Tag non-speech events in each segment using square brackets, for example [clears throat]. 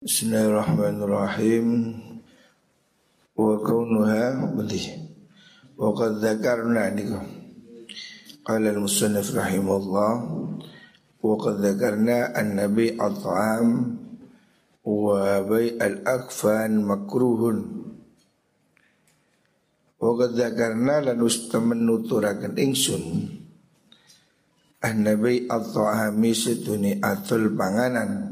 Bismillahirrahmanirrahim Wa kaunuha Beli Wa qad dhakarna niku Qala al-musannif rahimahullah Wa qad dhakarna an-nabi at-ta'am Wa bay al-akfan makruhun Wa qad dhakarna lan ustaman nuturakan ingsun An-nabi at-ta'ami situni atul panganan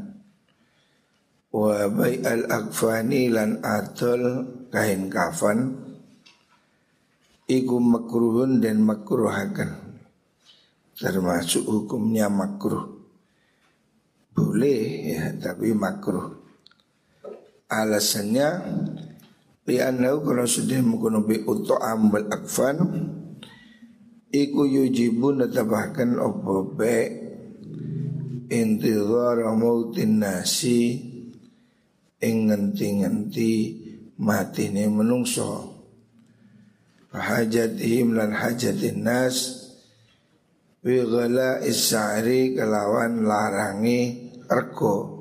wa bai al akfani lan atul kain kafan. Iku makruhun dan makruhakan termasuk hukumnya makruh. Boleh ya tapi makruh. Alasannya lianau kalau sudah menggunakan untuk ambal akfan iku yujibun bahkan opo be intizar mautin nasi ing ngenti-ngenti matine menungso. Hajatihim lan hajatin nas wi ghala isari kelawan larangi rego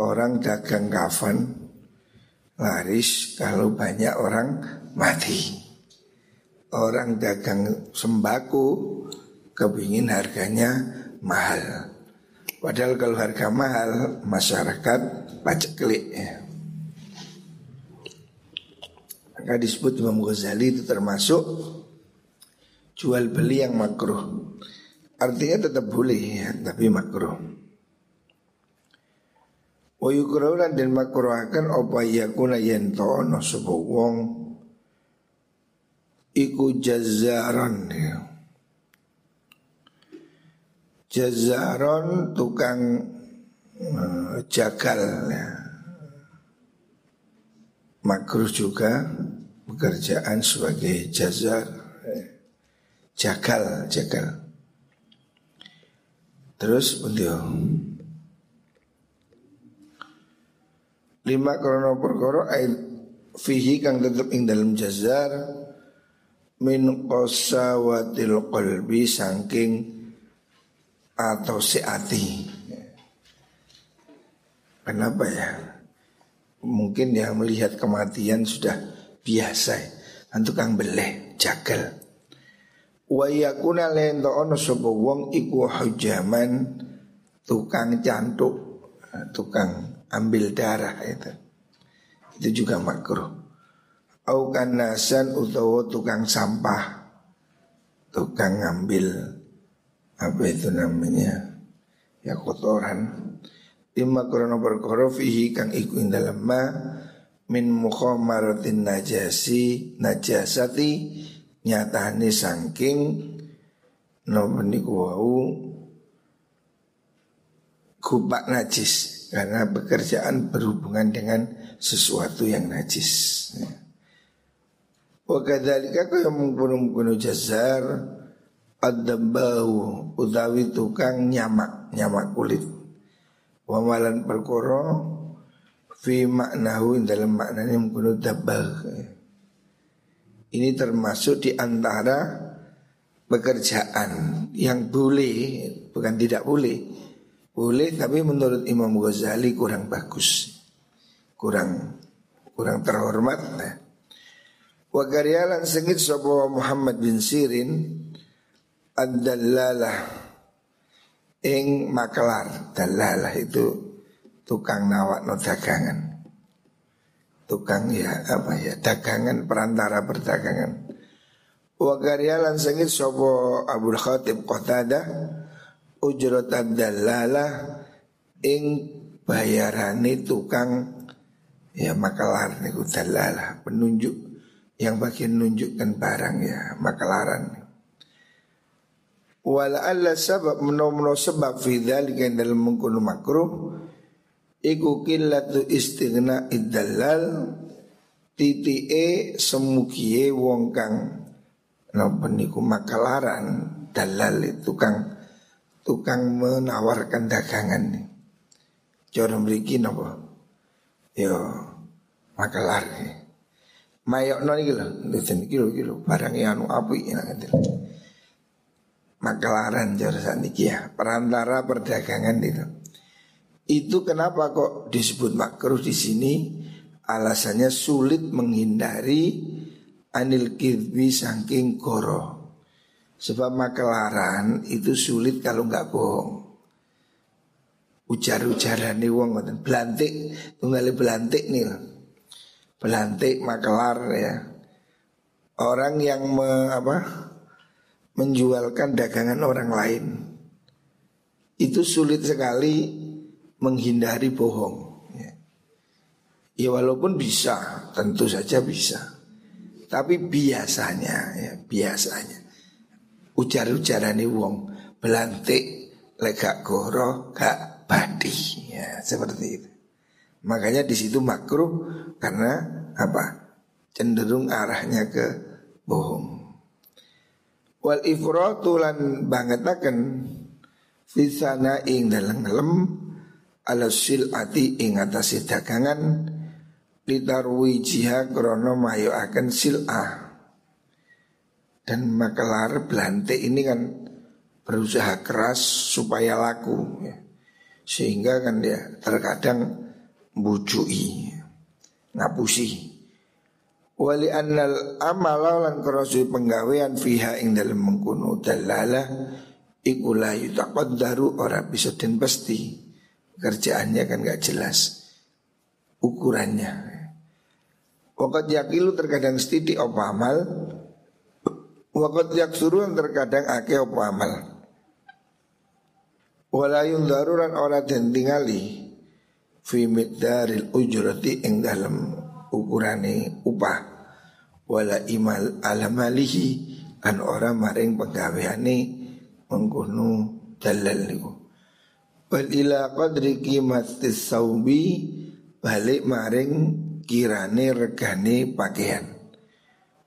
orang dagang kafan laris kalau banyak orang mati. Orang dagang sembako kepingin harganya mahal Padahal kalau harga mahal masyarakat paceklik ya. Maka disebut Imam Ghazali itu termasuk jual beli yang makruh. Artinya tetap boleh ya, tapi makruh. Wa dan makruhakan apa yakuna yento no wong iku jazaran ya. Jazaron tukang uh, jagal ya. Makruh juga pekerjaan sebagai jazar Jagal, jagal Terus beliau Lima krono perkoro Fihi kang tetep ing dalam jazar Min qasawatil qalbi Sangking atau seati. Kenapa ya? Mungkin dia melihat kematian sudah biasa. Kan tukang beleh, jagal. Wa yakuna lento ono sapa wong iku hujaman tukang cantuk, tukang ambil darah itu. Itu juga makruh. Au kanasan utawa tukang sampah, tukang ngambil apa itu namanya? Ya kotoran. Lima krono perkara fihi kang iku ing dalem ma min mukhamaratin najasi najasati nyatane saking nopo niku wau? Kubak najis. Karena pekerjaan berhubungan dengan sesuatu yang najis. Wa kadzalika kaya mungkunu-mungkunu jazar Ad-dabbahu utawi tukang nyamak, nyamak kulit. Wamalan perkoro fi maknahu dalam maknanya menggunakan dabbah. Ini termasuk di antara pekerjaan yang boleh, bukan tidak boleh. Boleh tapi menurut Imam Ghazali kurang bagus. Kurang kurang terhormat. Nah. Wa karyalan sengit sapa Muhammad bin Sirin ad-dallalah. Ing makelar. Dalalah itu tukang nawak no dagangan. Tukang ya apa ya dagangan perantara perdagangan. Wa karyalan sengit sopo Abdul Khatib Qatada ujrat ad-dallalah ing bayarane tukang ya makelar niku dalalah penunjuk yang bagian nunjukkan barang ya makelaran Wala alla sebab menomno sebab yang dalam mengkono makruh Iku killatu istighna iddalal Titi'e semukie wong kang Napa niku makalaran Dalal itu tukang Tukang menawarkan dagangan nih Cara mriki napa? Yo makalar Mayok noni kilo Kilo kilo barang anu api ya, makelaran jasa niki ya perantara perdagangan itu Itu kenapa kok disebut makruh di sini? Alasannya sulit menghindari anil kidbi saking goro. Sebab makelaran itu sulit kalau nggak bohong. Ujar-ujaran nih wong belantik, tunggal belantik nih. Belantik makelar ya. Orang yang me, apa, menjualkan dagangan orang lain itu sulit sekali menghindari bohong. Ya, ya walaupun bisa, tentu saja bisa. Tapi biasanya ya biasanya ujar-ujaran wong belantik legak goro gak badi ya seperti itu. Makanya di situ makruh karena apa? Cenderung arahnya ke bohong. Wal ifratu lan bangetaken fisana ing dalam dalam ala silati ing atase dagangan litarwi jiha krono mayo akan sil'ah dan makelar belante ini kan berusaha keras supaya laku ya. sehingga kan dia terkadang bujui ngapusi wali annal amala lan krosu penggawean fiha ing dalam mengkuno dalalah iku la yutaqaddaru ora bisa den pasti. Kerjaannya kan gak jelas. Ukurannya. Wakat yakilu terkadang setiti apa amal. Wakat yaksuruan terkadang ake apa amal. Walayun daruran ora den tingali. Fi mitdaril ujrati ing dalam ukurane upah Wala imal alamalihi An ora maring penggaweane Mengkunu dalal niku Wal ila qadri kimatis saubi Balik maring kirane regane pakaian.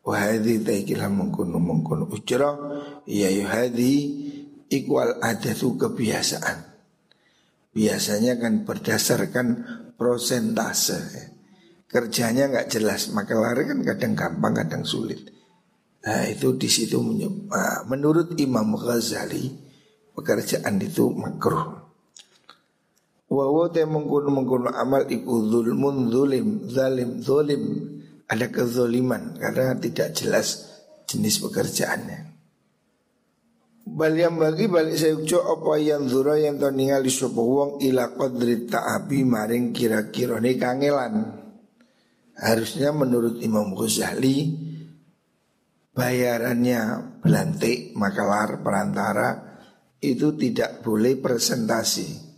Wahadi taikila mengkono mengkono ujra ya yuhadi ikwal adatu kebiasaan. Biasanya kan berdasarkan prosentase. Kerjanya nggak jelas, maka lari kan kadang gampang, kadang sulit. Nah itu di situ ah, menurut Imam Ghazali pekerjaan itu makruh. Wawo te mengkuno mengkuno amal iku zulmun zulim zalim zolim ada kezoliman karena tidak jelas jenis pekerjaannya. Bal yang bagi balik saya ucap apa yang zura yang tahu ningali sapa wong ila qadri ta'abi maring kira-kira ini kangelan. Harusnya menurut Imam Ghazali bayarannya belantik, makalar, perantara itu tidak boleh presentasi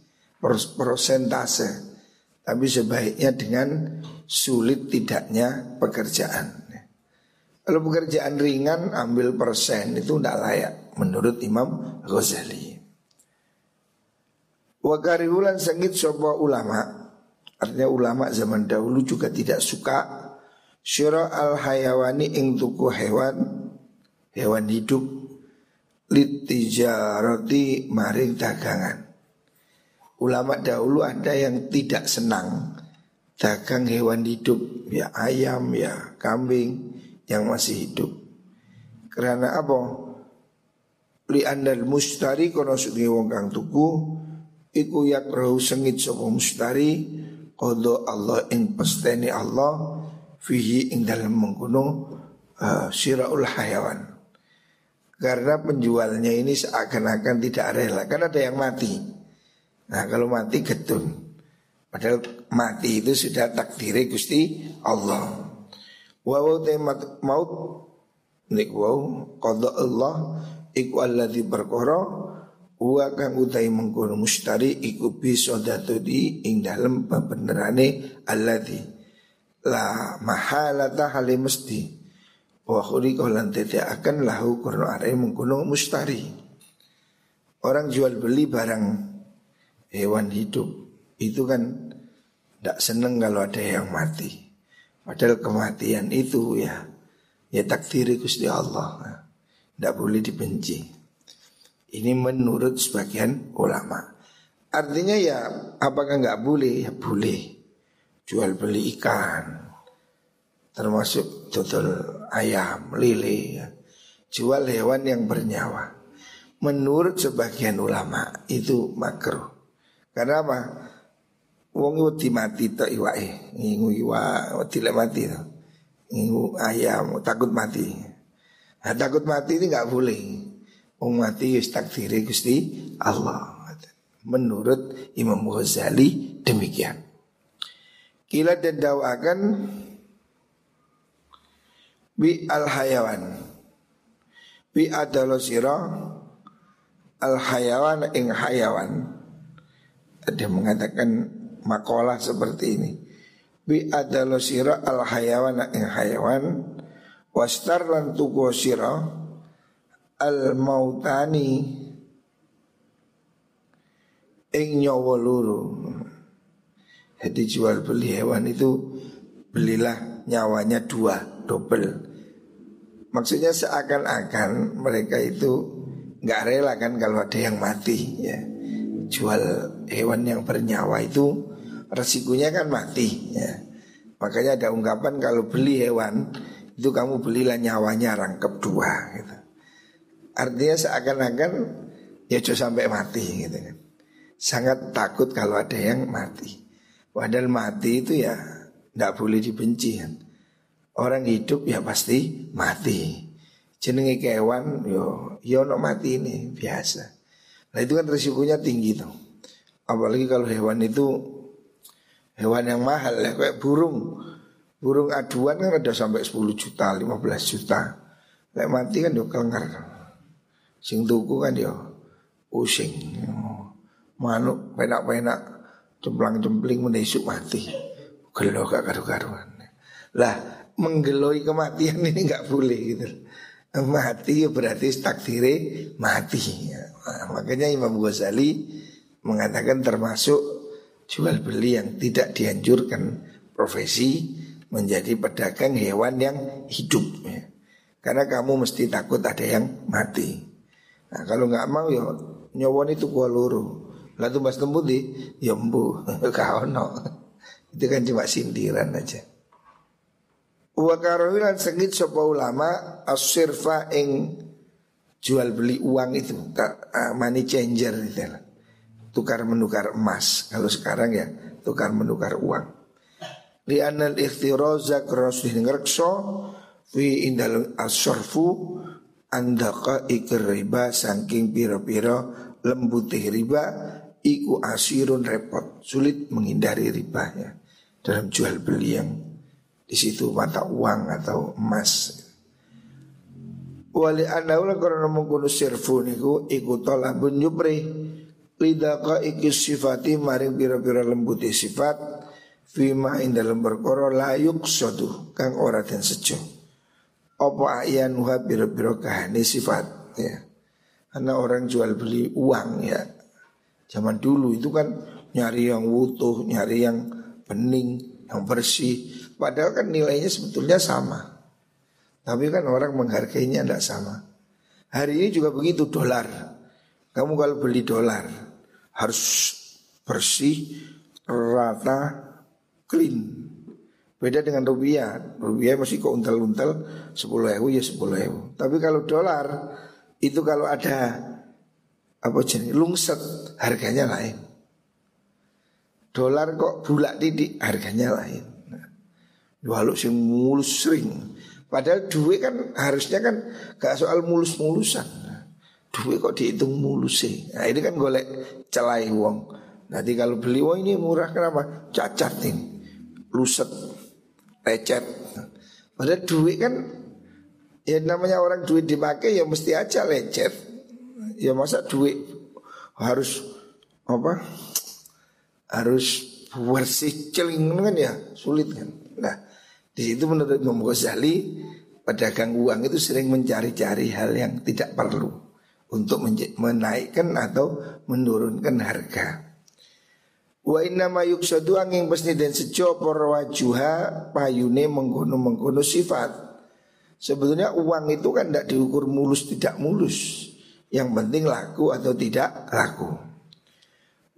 persentase. Tapi sebaiknya dengan sulit tidaknya pekerjaan. Kalau pekerjaan ringan ambil persen itu tidak layak Menurut Imam Ghazali. Wakariulan sengit sopa ulama Artinya ulama zaman dahulu juga tidak suka Syura al hayawani ing tuku hewan Hewan hidup Litijaroti maring dagangan Ulama dahulu ada yang tidak senang dagang hewan hidup, ya ayam, ya kambing yang masih hidup. Karena apa? Li andal mustari kono sugi wong kang tuku iku yakrahu sengit sapa mustari qada Allah ing pesteni Allah fihi ing dalam mengkono uh, siraul hayawan. Karena penjualnya ini seakan-akan tidak rela Karena ada yang mati. Nah kalau mati getun. Padahal mati itu sudah takdir Gusti Allah. Wawu temat maut. Nik wawu Qadha Allah Iku alladhi berkoro Wa kang utai mengkono mustari Iku bisodatu di Ing dalam benerane Alladhi La mahalata hali mesti Wa khuri kohlan tete akan lahu Kurno arai mengkono mustari Orang jual beli barang hewan hidup itu kan tidak seneng kalau ada yang mati. Padahal kematian itu ya ya takdir Gusti Allah. Tidak boleh dibenci. Ini menurut sebagian ulama. Artinya ya apakah nggak boleh? Ya boleh. Jual beli ikan, termasuk total ayam, lele, ya. jual hewan yang bernyawa. Menurut sebagian ulama itu makruh. Karena apa? Wong wedi mati tok iwake. Ngingu iwa wedi mati to. Ngingu ayam takut mati. Nah, takut mati ini nggak boleh. Wong mati wis takdiri Gusti Allah. Menurut Imam Ghazali demikian. Kila dan dawakan bi al hayawan. Bi adalah sirah al hayawan ing hayawan. Ada mengatakan makalah seperti ini. Bi adalah sira al hayawan ing hayawan wastar lan tuku sira al mautani ing nyawa luru. Jadi jual beli hewan itu belilah nyawanya dua double. Maksudnya seakan-akan mereka itu nggak rela kan kalau ada yang mati ya. Jual hewan yang bernyawa itu resikonya kan mati ya. Makanya ada ungkapan kalau beli hewan itu kamu belilah nyawanya rangkep dua gitu. Artinya seakan-akan ya coba sampai mati gitu kan. Sangat takut kalau ada yang mati. Padahal mati itu ya tidak boleh dibenci kan. Orang hidup ya pasti mati. Jenenge kewan yo yo no mati ini biasa. Nah itu kan risikonya tinggi tuh. Apalagi kalau hewan itu hewan yang mahal ya kayak burung. Burung aduan kan ada sampai 10 juta, 15 juta. Lek mati kan yo kelengar. Sing tuku kan yo pusing. Manuk penak-penak cemplang-cempling menisuk mati. Gelo gak karu-karuan. Lah menggeloi kematian [laughs] ini nggak boleh gitu mati ya berarti takdire mati. Nah, makanya Imam Ghazali mengatakan termasuk jual beli yang tidak dianjurkan profesi menjadi pedagang hewan yang hidup. Ya. Karena kamu mesti takut ada yang mati. Nah, kalau nggak mau ya nyawon itu gua luru. Lalu mas tembut di ya mbu kau [laughs] no. Itu kan cuma sindiran aja. Wa karawilan sengit sapa ulama asirfa ing jual beli uang itu uh, money changer itu tukar menukar emas kalau sekarang ya tukar menukar uang li anal ikhtiraza krosih ngrekso fi indal asyarfu andaka ikir riba saking piro-piro lembutih riba iku asirun repot sulit menghindari riba ya dalam jual beli yang di situ mata uang atau emas. Wali anaula karena mengkono sirfu niku iku talabun yubri lidaka iki sifati maring pira-pira lembuti sifat fima ing dalam perkara layuk sodu kang ora den sejo. Apa ayanuha pira-pira kahane sifat ya. Karena orang jual beli uang ya. Zaman dulu itu kan nyari yang utuh, nyari yang bening, yang bersih. Padahal kan nilainya sebetulnya sama. Tapi kan orang menghargainya tidak sama. Hari ini juga begitu dolar. Kamu kalau beli dolar harus bersih, rata, clean. Beda dengan rupiah. Rupiah masih kok untel-untel 10 ewu ya 10 ewu. Tapi kalau dolar itu kalau ada apa jenis lungset harganya lain. Dolar kok bulak didik harganya lain. Walau sing mulus sering. Padahal duit kan harusnya kan gak soal mulus-mulusan. Duit kok dihitung mulus sih. Nah ini kan golek celai wong. Nanti kalau beli wong ini murah kenapa? Cacat nih. Luset. Lecet. Padahal duit kan Ya namanya orang duit dipakai ya mesti aja lecet. Ya masa duit harus apa? Harus bersih celing kan ya sulit kan. Nah di situ menurut Imam Ghazali pedagang uang itu sering mencari-cari hal yang tidak perlu untuk menaikkan atau menurunkan harga. Wa inna ma yuksadu angin pesni dan sejo wajuha payune mengkono mengkono sifat. Sebetulnya uang itu kan tidak diukur mulus tidak mulus. Yang penting laku atau tidak laku.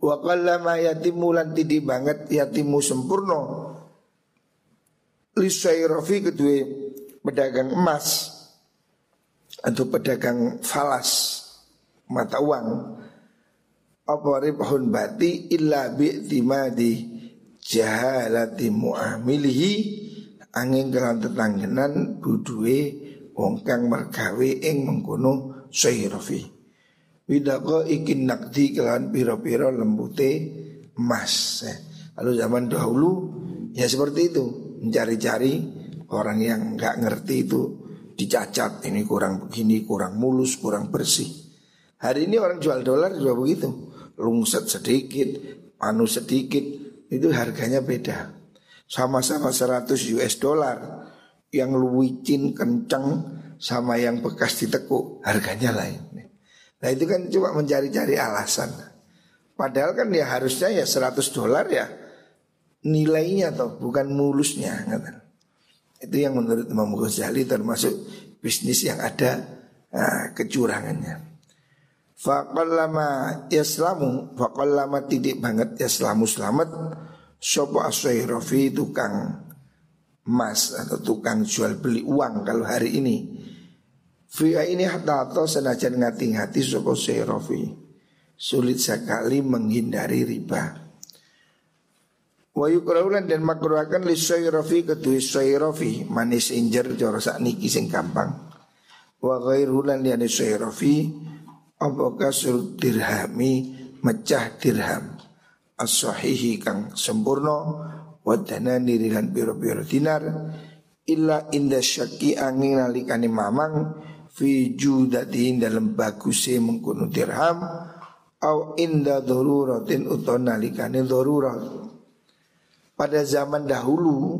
Wa qallama yatimu lan banget yatimu sempurna Lisayrofi kedua pedagang emas atau pedagang falas mata uang apa ribhun bati illa bi'timadi jahalati muamilihi. Angin kelan tetanggenan budue wong kang mergawe ing mengkono sayrofi widako ikin nakdi kelan piro-piro lembute emas Lalu zaman dahulu ya seperti itu. Mencari-cari orang yang nggak ngerti itu dicacat Ini kurang begini, kurang mulus, kurang bersih. Hari ini orang jual dolar juga begitu Lungset sedikit, panu sedikit Itu harganya beda. Sama-sama 100 US dollar. Yang luwicin kencang sama yang bekas ditekuk Harganya lain. Nah itu kan cuma mencari-cari alasan. Padahal kan ya harusnya ya 100 dolar ya nilainya atau bukan mulusnya Itu yang menurut Imam Ghazali termasuk bisnis yang ada uh, kecurangannya. Faqallama yaslamu Faqallama tidik banget yaslamu selamat. Sopo aswairafi tukang emas atau tukang jual beli uang kalau hari ini. Fia ini atau senajan ngating hati sopo aswairafi Sulit sekali menghindari riba. Wa yukraulan dan makruhakan li sayrafi kedui sayrafi manis injer cara sak niki sing gampang. Wa ghairulan liyane sayrafi apa kasur dirhami mecah dirham. As-sahihi kang sempurna wa danani lan pira-pira dinar. Illa inda syaki angin nalikane mamang fi judati dalam baguse mengkono dirham au inda daruratin utawa nalikane darurat. Pada zaman dahulu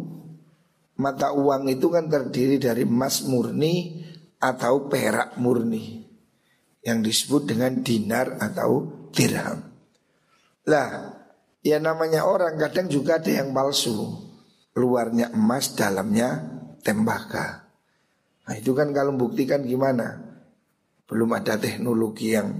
mata uang itu kan terdiri dari emas murni atau perak murni yang disebut dengan dinar atau dirham. Lah, ya namanya orang kadang juga ada yang palsu. Luarnya emas, dalamnya tembaga. Nah, itu kan kalau buktikan gimana? Belum ada teknologi yang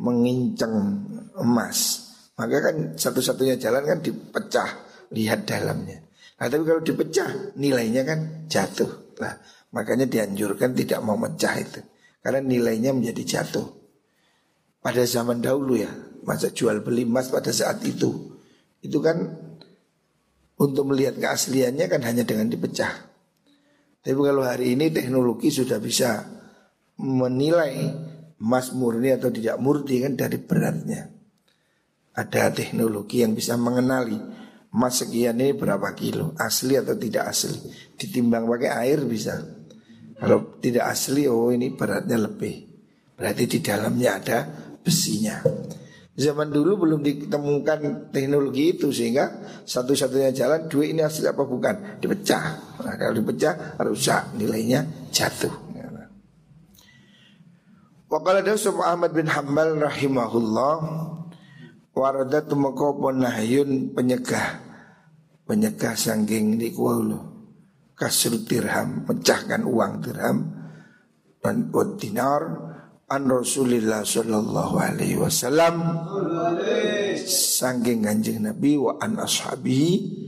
mengincang emas. Maka kan satu-satunya jalan kan dipecah lihat dalamnya. Nah tapi kalau dipecah nilainya kan jatuh. Nah makanya dianjurkan tidak mau mecah itu. Karena nilainya menjadi jatuh. Pada zaman dahulu ya, masa jual beli emas pada saat itu. Itu kan untuk melihat keasliannya kan hanya dengan dipecah. Tapi kalau hari ini teknologi sudah bisa menilai emas murni atau tidak murni kan dari beratnya. Ada teknologi yang bisa mengenali emas sekian ini berapa kilo asli atau tidak asli ditimbang pakai air bisa kalau tidak asli oh ini beratnya lebih. Berarti di dalamnya ada besinya. Zaman dulu belum ditemukan teknologi itu sehingga satu-satunya jalan duit ini asli apa bukan? Dipecah. Nah, kalau dipecah rusak nilainya jatuh. Wakala Dausuf Ahmad bin Hambal rahimahullah Waradat tumeka nahyun penyegah. Penyegah sangking kuwaulu Kasru dirham Pecahkan uang dirham Dan dinar An Rasulillah Sallallahu Alaihi Wasallam Sangking ganjing Nabi Wa an ashabihi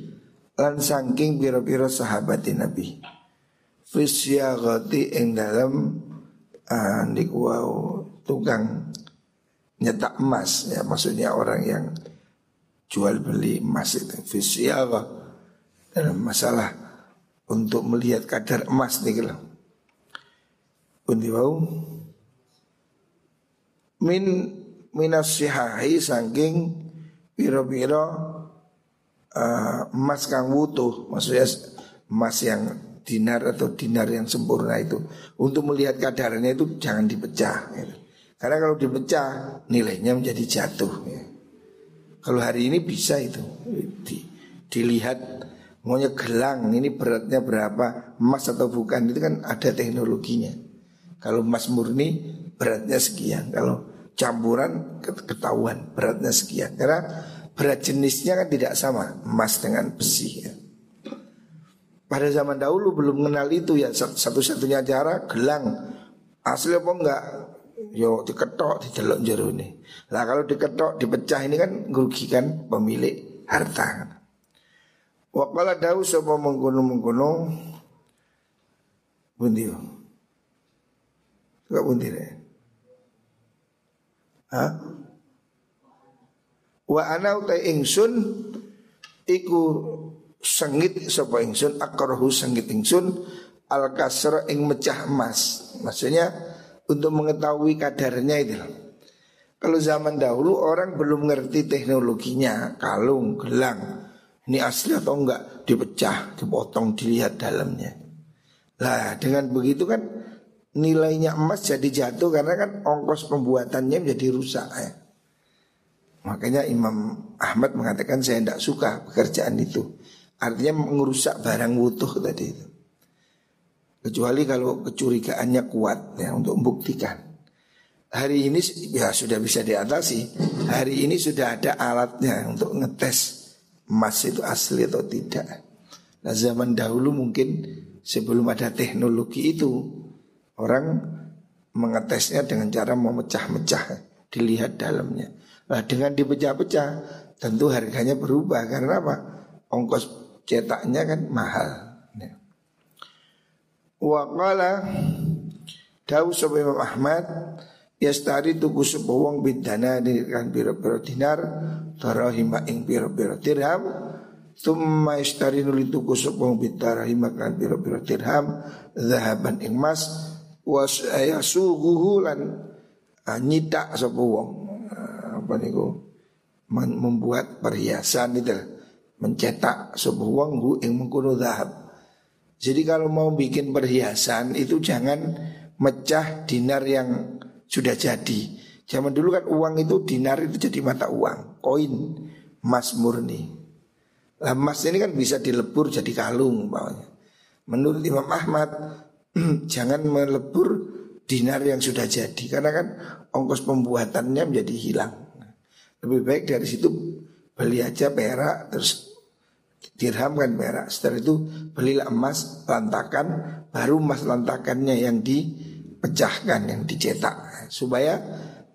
Lan sangking biro-biro sahabat Nabi. Fisyagati ing dalam uh, Nikwau tukang nyetak emas ya maksudnya orang yang jual beli emas itu. Fisyara dalam masalah untuk melihat kadar emas nih kalau Undi wau min minas sihahi saking piro-piro uh, emas kang wutuh maksudnya emas yang dinar atau dinar yang sempurna itu untuk melihat kadarnya itu jangan dipecah gitu. Karena kalau dipecah nilainya menjadi jatuh. Ya. Kalau hari ini bisa itu di, dilihat maunya gelang ini beratnya berapa emas atau bukan itu kan ada teknologinya. Kalau emas murni beratnya sekian. Kalau campuran ketahuan beratnya sekian. Karena berat jenisnya kan tidak sama emas dengan besi. Ya. Pada zaman dahulu belum mengenal itu ya satu-satunya cara gelang asli apa enggak yo diketok didelok jero ini. Lah kalau diketok dipecah ini kan merugikan pemilik harta. Wa qala dawu sapa mengkono-mengkono bundi. Enggak bundi deh. Ha? Wa ana utai ingsun Iku sengit sapa ingsun akrahu sengit ingsun al kasra ing mecah emas. Maksudnya untuk mengetahui kadarnya itu. Kalau zaman dahulu orang belum ngerti teknologinya, kalung, gelang, ini asli atau enggak dipecah, dipotong, dilihat dalamnya. Lah dengan begitu kan nilainya emas jadi jatuh karena kan ongkos pembuatannya menjadi rusak ya. Makanya Imam Ahmad mengatakan saya tidak suka pekerjaan itu. Artinya mengurusak barang utuh tadi itu. Kecuali kalau kecurigaannya kuat ya untuk membuktikan. Hari ini ya sudah bisa diatasi. Hari ini sudah ada alatnya untuk ngetes emas itu asli atau tidak. Nah zaman dahulu mungkin sebelum ada teknologi itu orang mengetesnya dengan cara memecah-mecah, dilihat dalamnya. Nah dengan dipecah-pecah tentu harganya berubah karena apa? Ongkos cetaknya kan mahal. Wa qala Dawu Imam Ahmad Yastari tuku sebuah wong bidana kan biro-biro dinar Tarahima ing biro-biro dirham. Tumma yastari nuli tuku wong bidarahima kan biro-biro dirham Zahaban ing mas Was ayasuguhu lan uh, Nyidak sebuah wong. Uh, Apa niku? Membuat perhiasan itu Mencetak sebuah wong Hu ing mengkuno zahab. Jadi kalau mau bikin perhiasan itu jangan mecah dinar yang sudah jadi. Zaman dulu kan uang itu dinar itu jadi mata uang, koin, emas murni. Lah emas ini kan bisa dilebur jadi kalung bawahnya. Menurut Imam Ahmad [clears throat] jangan melebur dinar yang sudah jadi karena kan ongkos pembuatannya menjadi hilang. Lebih baik dari situ beli aja perak terus dirham kan perak. Setelah itu belilah emas lantakan, baru emas lantakannya yang dipecahkan, yang dicetak supaya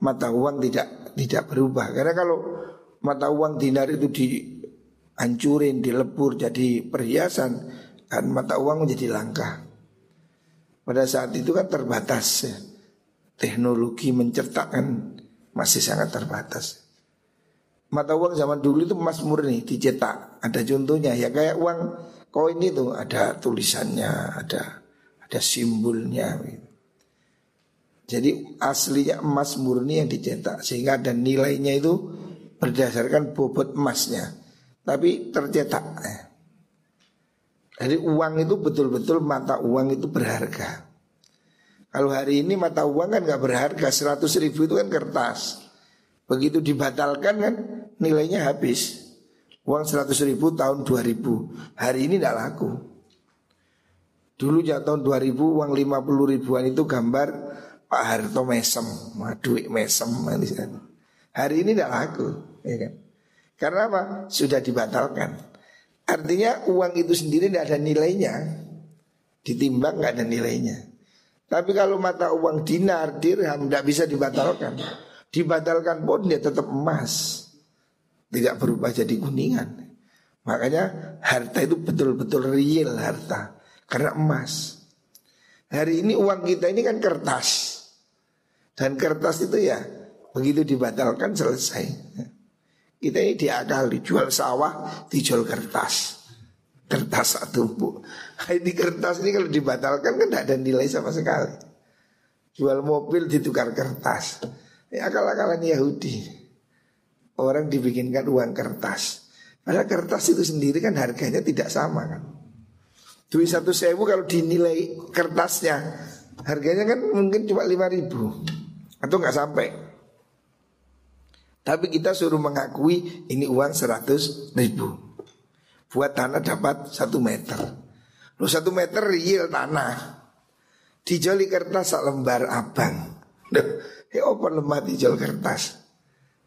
mata uang tidak tidak berubah. Karena kalau mata uang dinar itu dihancurin, dilebur jadi perhiasan, kan mata uang menjadi langka. Pada saat itu kan terbatas ya. Teknologi mencetak kan masih sangat terbatas mata uang zaman dulu itu emas murni dicetak. Ada contohnya ya kayak uang koin itu ada tulisannya, ada ada simbolnya. Gitu. Jadi aslinya emas murni yang dicetak sehingga ada nilainya itu berdasarkan bobot emasnya, tapi tercetak. Jadi uang itu betul-betul mata uang itu berharga. Kalau hari ini mata uang kan nggak berharga, 100 ribu itu kan kertas. Begitu dibatalkan kan nilainya habis. Uang 100 ribu tahun 2000 Hari ini tidak laku Dulu ya tahun 2000 uang 50 ribuan itu gambar Pak Harto mesem. Duit mesem Hari ini tidak laku ya kan? Karena apa? Sudah dibatalkan. Artinya uang itu sendiri tidak ada nilainya. Ditimbang nggak ada nilainya. Tapi kalau mata uang dinar, dirham tidak bisa dibatalkan. Dibatalkan pun dia tetap emas. Tidak berubah jadi kuningan. Makanya harta itu betul-betul real harta. Karena emas. Hari ini uang kita ini kan kertas Dan kertas itu ya Begitu dibatalkan selesai. Kita ini diakal Dijual sawah Dijual kertas. Kertas satu bu. Ini kertas ini kalau dibatalkan kan tidak ada nilai sama sekali. Jual mobil ditukar kertas. Ya akal-akalan Yahudi. Orang dibikinkan uang kertas. Padahal kertas itu sendiri kan harganya tidak sama kan? Duit satu sewu kalau dinilai kertasnya Harganya kan mungkin cuma lima ribu Atau nggak sampai. Tapi kita suruh mengakui ini uang seratus ribu. Buat tanah dapat satu meter. Lu satu meter real tanah. Dijoli kertas lembar abang. Ya apa lemah dijual kertas?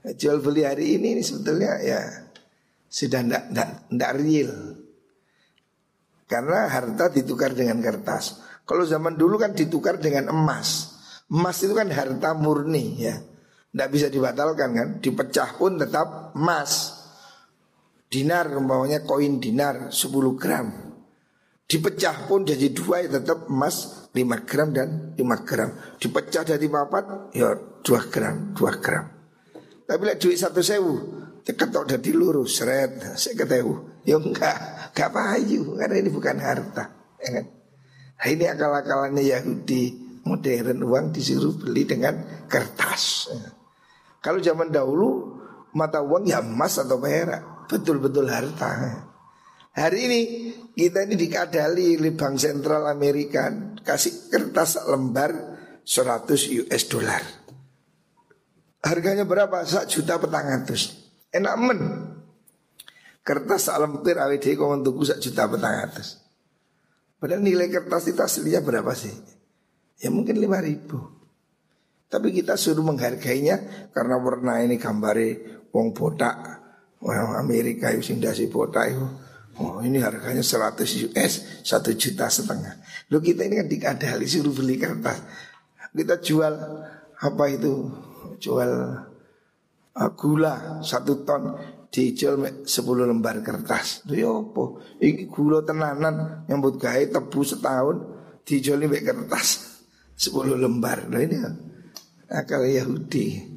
Ya, Jual beli hari ini, ini sebetulnya ya Sudah ndak ndak ndak real. Karena harta ditukar dengan kertas. Kalau zaman dulu kan ditukar dengan emas Emas itu kan harta murni ya. Ndak bisa dibatalkan kan? Dipecah pun tetap emas. Dinar umpamanya koin dinar 10 gram. Dipecah pun jadi dua ya tetap emas 5 gram dan 5 gram. Dipecah dari papat ya 2 gram 2 gram. Tapi lihat duit satu sewu Ceketok dari lurus seret Saya ketemu Ya enggak, enggak payu karena ini bukan harta. Ya kan? Nah, ini akal-akalannya Yahudi modern uang disuruh beli dengan kertas. Kalau zaman dahulu mata uang ya emas atau perak, betul-betul harta. Hari ini kita ini dikadali oleh Bank Sentral Amerika kasih kertas lembar 100 US dollar. Harganya berapa? Sak juta petang atus. Enak men. Kertas sak lempir awet kau tuku sak juta petang atus. Padahal nilai kertas itu aslinya berapa sih? Ya mungkin lima ribu. Tapi kita suruh menghargainya karena warna ini gambare wong botak. Wah Amerika itu sindasi botak itu. Oh ini harganya 100 US satu juta setengah. Lo kita ini kan dikadali suruh beli kertas. Kita jual apa itu? Jual uh, gula satu ton dijual 10 lembar kertas. Lho ya apa? Iki gula tenanan yang buat gawe tebu setahun dijual mek kertas 10 lembar. Nah ini akal Yahudi.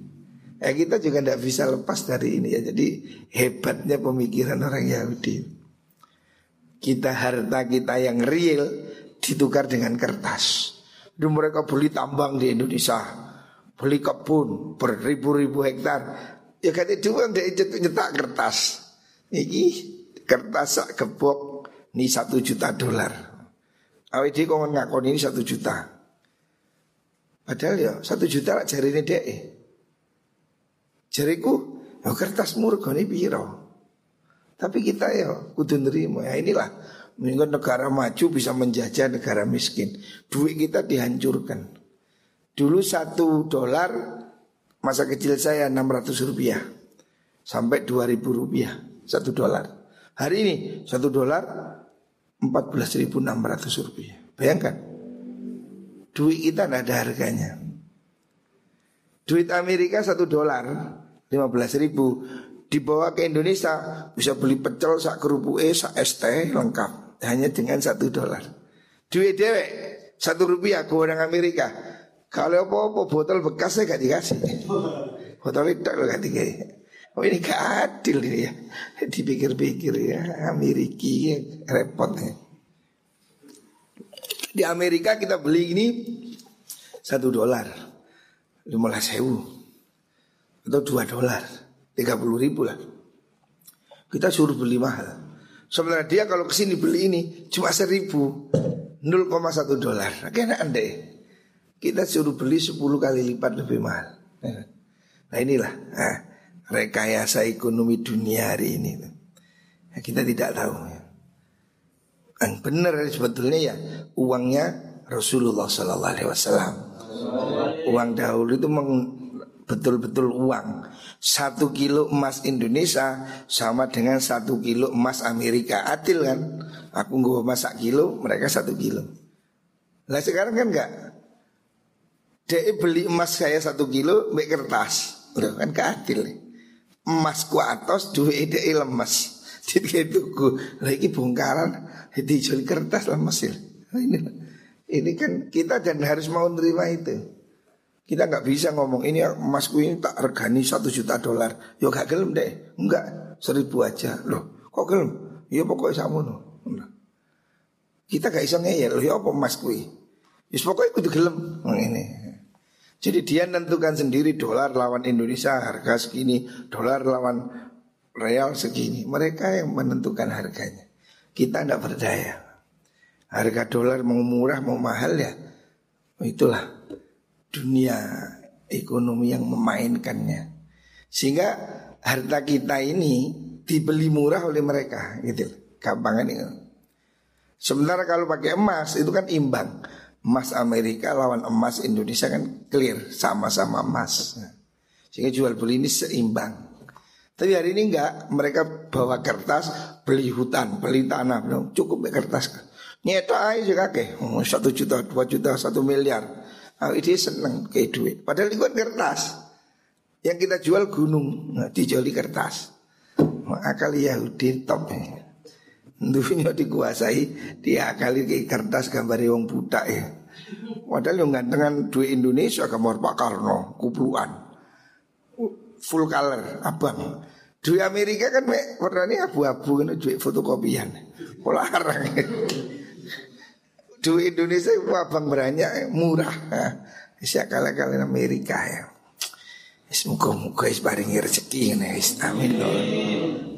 Ya kita juga tidak bisa lepas dari ini ya. Jadi hebatnya pemikiran orang Yahudi. Kita harta kita yang real ditukar dengan kertas. Dulu mereka beli tambang di Indonesia, beli kebun beribu-ribu hektar, Ya kata dua dia nyetak kertas. Iki kertas sak gebok ni satu juta dolar. Dia kau ngakon ini satu juta. Padahal ya satu juta lah jari ini deh. Jariku, ya kertas murgoni piro. Tapi kita ya kudu nerima. Ya inilah Mungkin negara maju bisa menjajah negara miskin. Duit kita dihancurkan. Dulu satu dolar Masa kecil saya 600 rupiah. Sampai 2000 rupiah Satu dolar. Hari ini satu dolar 14.600 rupiah. Bayangkan Duit kita tidak ada harganya Duit Amerika satu dolar 15 ribu Dibawa ke Indonesia Bisa beli pecel, sak kerupuk eh, sak teh lengkap Hanya dengan satu dolar Duit dewek Satu rupiah ke orang Amerika kalau apa-apa botol bekasnya gak dikasih. Botol itu gak dikasih. Oh ini gak adil ini ya. Dipikir-pikir ya. Amerika ya, repotnya. Di Amerika kita beli ini satu dolar, lima belas sewu atau dua dolar, tiga puluh ribu lah. Kita suruh beli mahal. Sebenarnya dia kalau ke sini beli ini cuma seribu, 0,1 dolar. Kayaknya andai. Kita suruh beli 10 kali lipat lebih mahal. Nah inilah nah, rekayasa ekonomi dunia hari ini. Nah, kita tidak tahu. Yang benar sebetulnya ya uangnya Rasulullah Sallallahu Alaihi Wasallam. Uang dahulu itu betul-betul uang. Satu kilo emas Indonesia sama dengan satu kilo emas Amerika. Adil kan? Aku nggak masak kilo, mereka satu kilo. Nah sekarang kan enggak dia beli emas saya satu kilo Mbak kertas Loh kan keadil Emas ku atas duit dia lemas [laughs] Jadi itu ku Lagi bongkaran. Dijual kertas lemas ya ini, ini kan kita dan harus mau nerima itu. Kita nggak bisa ngomong ini emasku ini tak regani satu juta dolar. Yo gak gelem deh. Enggak seribu aja. Loh kok gelem? Ya pokoknya sama no. Kita gak bisa ngeyel. Ya apa emasku ini? Ya pokoknya kudu gelem. Ini. Jadi dia menentukan sendiri dolar lawan Indonesia harga segini, dolar lawan real segini. Mereka yang menentukan harganya. Kita tidak berdaya. Harga dolar mau murah mau mahal ya. Itulah dunia ekonomi yang memainkannya. Sehingga harta kita ini dibeli murah oleh mereka gitu. Gampangan ini. Sementara kalau pakai emas itu kan imbang emas Amerika lawan emas Indonesia kan clear sama-sama emas. Sehingga jual beli ini seimbang. Tapi hari ini enggak, mereka bawa kertas, beli hutan, beli tanah, cukup kertas. Nyeta aja juga ke, satu juta, dua juta, satu miliar. Nah, ini seneng kayak duit. Padahal itu kan kertas. Yang kita jual gunung, nah, dijual di kertas. Akal Yahudi top. Dunia dikuasai dia kali ke kertas gambar wong budak ya. Padahal yang gantengan duit Indonesia gambar Pak Karno, kupluan. Full color, abang. Duit Amerika kan mek warnanya abu-abu kan duit fotokopian. Larang. duit Indonesia abang banyak murah. Bisa kalah kalian Amerika ya. Semoga-moga is baringi rezeki ini. Amin.